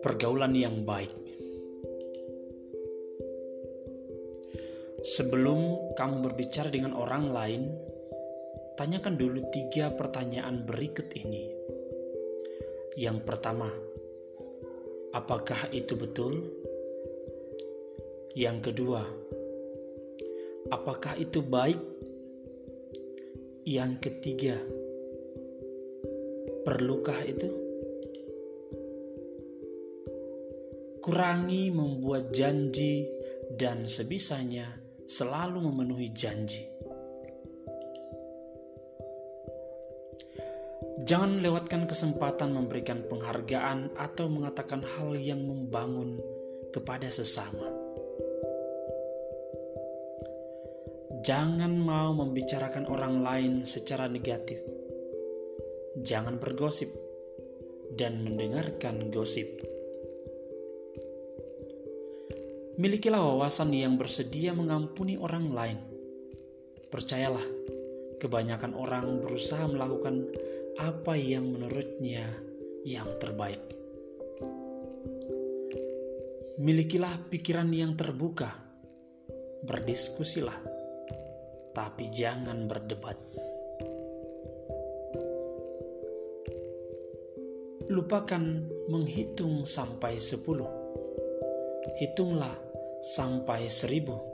Pergaulan yang baik. Sebelum kamu berbicara dengan orang lain, tanyakan dulu tiga pertanyaan berikut ini. Yang pertama, apakah itu betul? Yang kedua, apakah itu baik? Yang ketiga, perlukah itu? Kurangi membuat janji dan sebisanya selalu memenuhi janji. Jangan lewatkan kesempatan memberikan penghargaan atau mengatakan hal yang membangun kepada sesama. Jangan mau membicarakan orang lain secara negatif. Jangan bergosip dan mendengarkan gosip. Milikilah wawasan yang bersedia mengampuni orang lain. Percayalah, kebanyakan orang berusaha melakukan apa yang menurutnya yang terbaik. Milikilah pikiran yang terbuka, berdiskusilah, tapi jangan berdebat. Lupakan menghitung sampai sepuluh. Hitunglah sampai seribu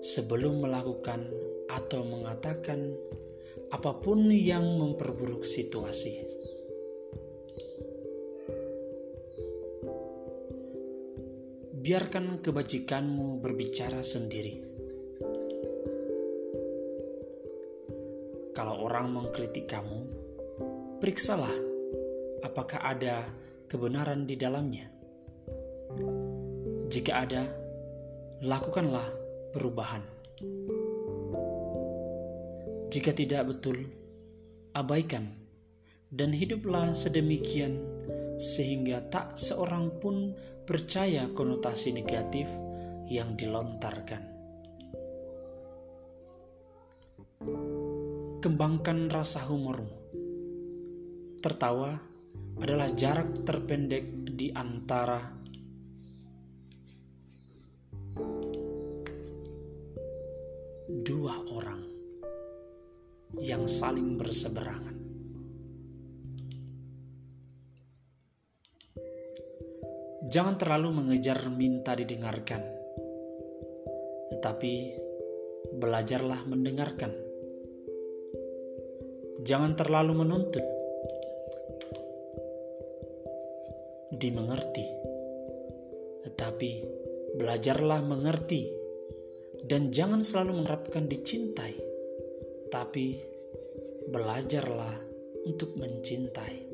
sebelum melakukan atau mengatakan apa pun yang memperburuk situasi. Biarkan kebajikanmu berbicara sendiri. Kalau orang mengkritik kamu, periksalah apakah ada kebenaran di dalamnya. Jika ada, lakukanlah perubahan. Jika tidak betul, abaikan dan hiduplah sedemikian sehingga tak seorang pun percaya konotasi negatif yang dilontarkan. Kembangkan rasa humormu. Tertawa adalah jarak terpendek di antara dua orang yang saling berseberangan. Jangan terlalu mengejar minta didengarkan, tetapi belajarlah mendengarkan. Jangan terlalu menuntut, dimengerti, tetapi belajarlah mengerti. Dan jangan selalu mengharapkan dicintai, tapi belajarlah untuk mencintai.